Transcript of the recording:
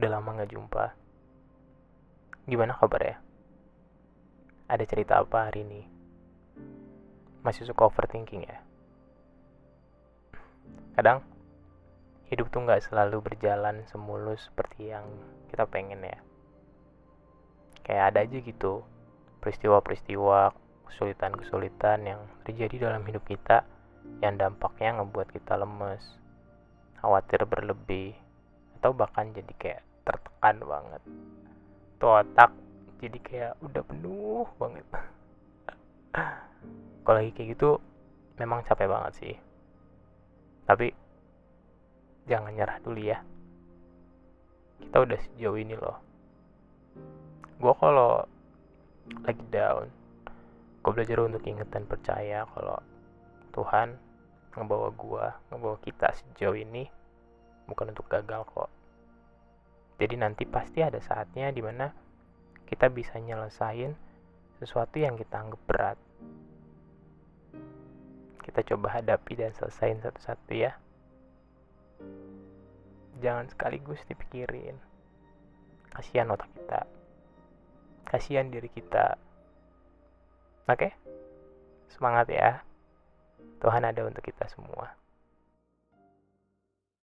Udah lama gak jumpa. Gimana kabar ya? Ada cerita apa hari ini? Masih suka overthinking ya? Kadang hidup tuh gak selalu berjalan semulus seperti yang kita pengen ya. Kayak ada aja gitu peristiwa-peristiwa, kesulitan-kesulitan yang terjadi dalam hidup kita yang dampaknya ngebuat kita lemes, khawatir berlebih, atau bahkan jadi kayak tertekan banget. Tuh otak jadi kayak udah penuh banget. Kalau lagi kayak gitu memang capek banget sih. Tapi jangan nyerah dulu ya. Kita udah sejauh ini loh. Gue kalau lagi down gue belajar untuk inget dan percaya kalau Tuhan ngebawa gue ngebawa kita sejauh ini bukan untuk gagal kok jadi nanti pasti ada saatnya di mana kita bisa nyelesain sesuatu yang kita anggap berat. Kita coba hadapi dan selesain satu-satu ya. Jangan sekaligus dipikirin. Kasihan otak kita. Kasihan diri kita. Oke? Semangat ya. Tuhan ada untuk kita semua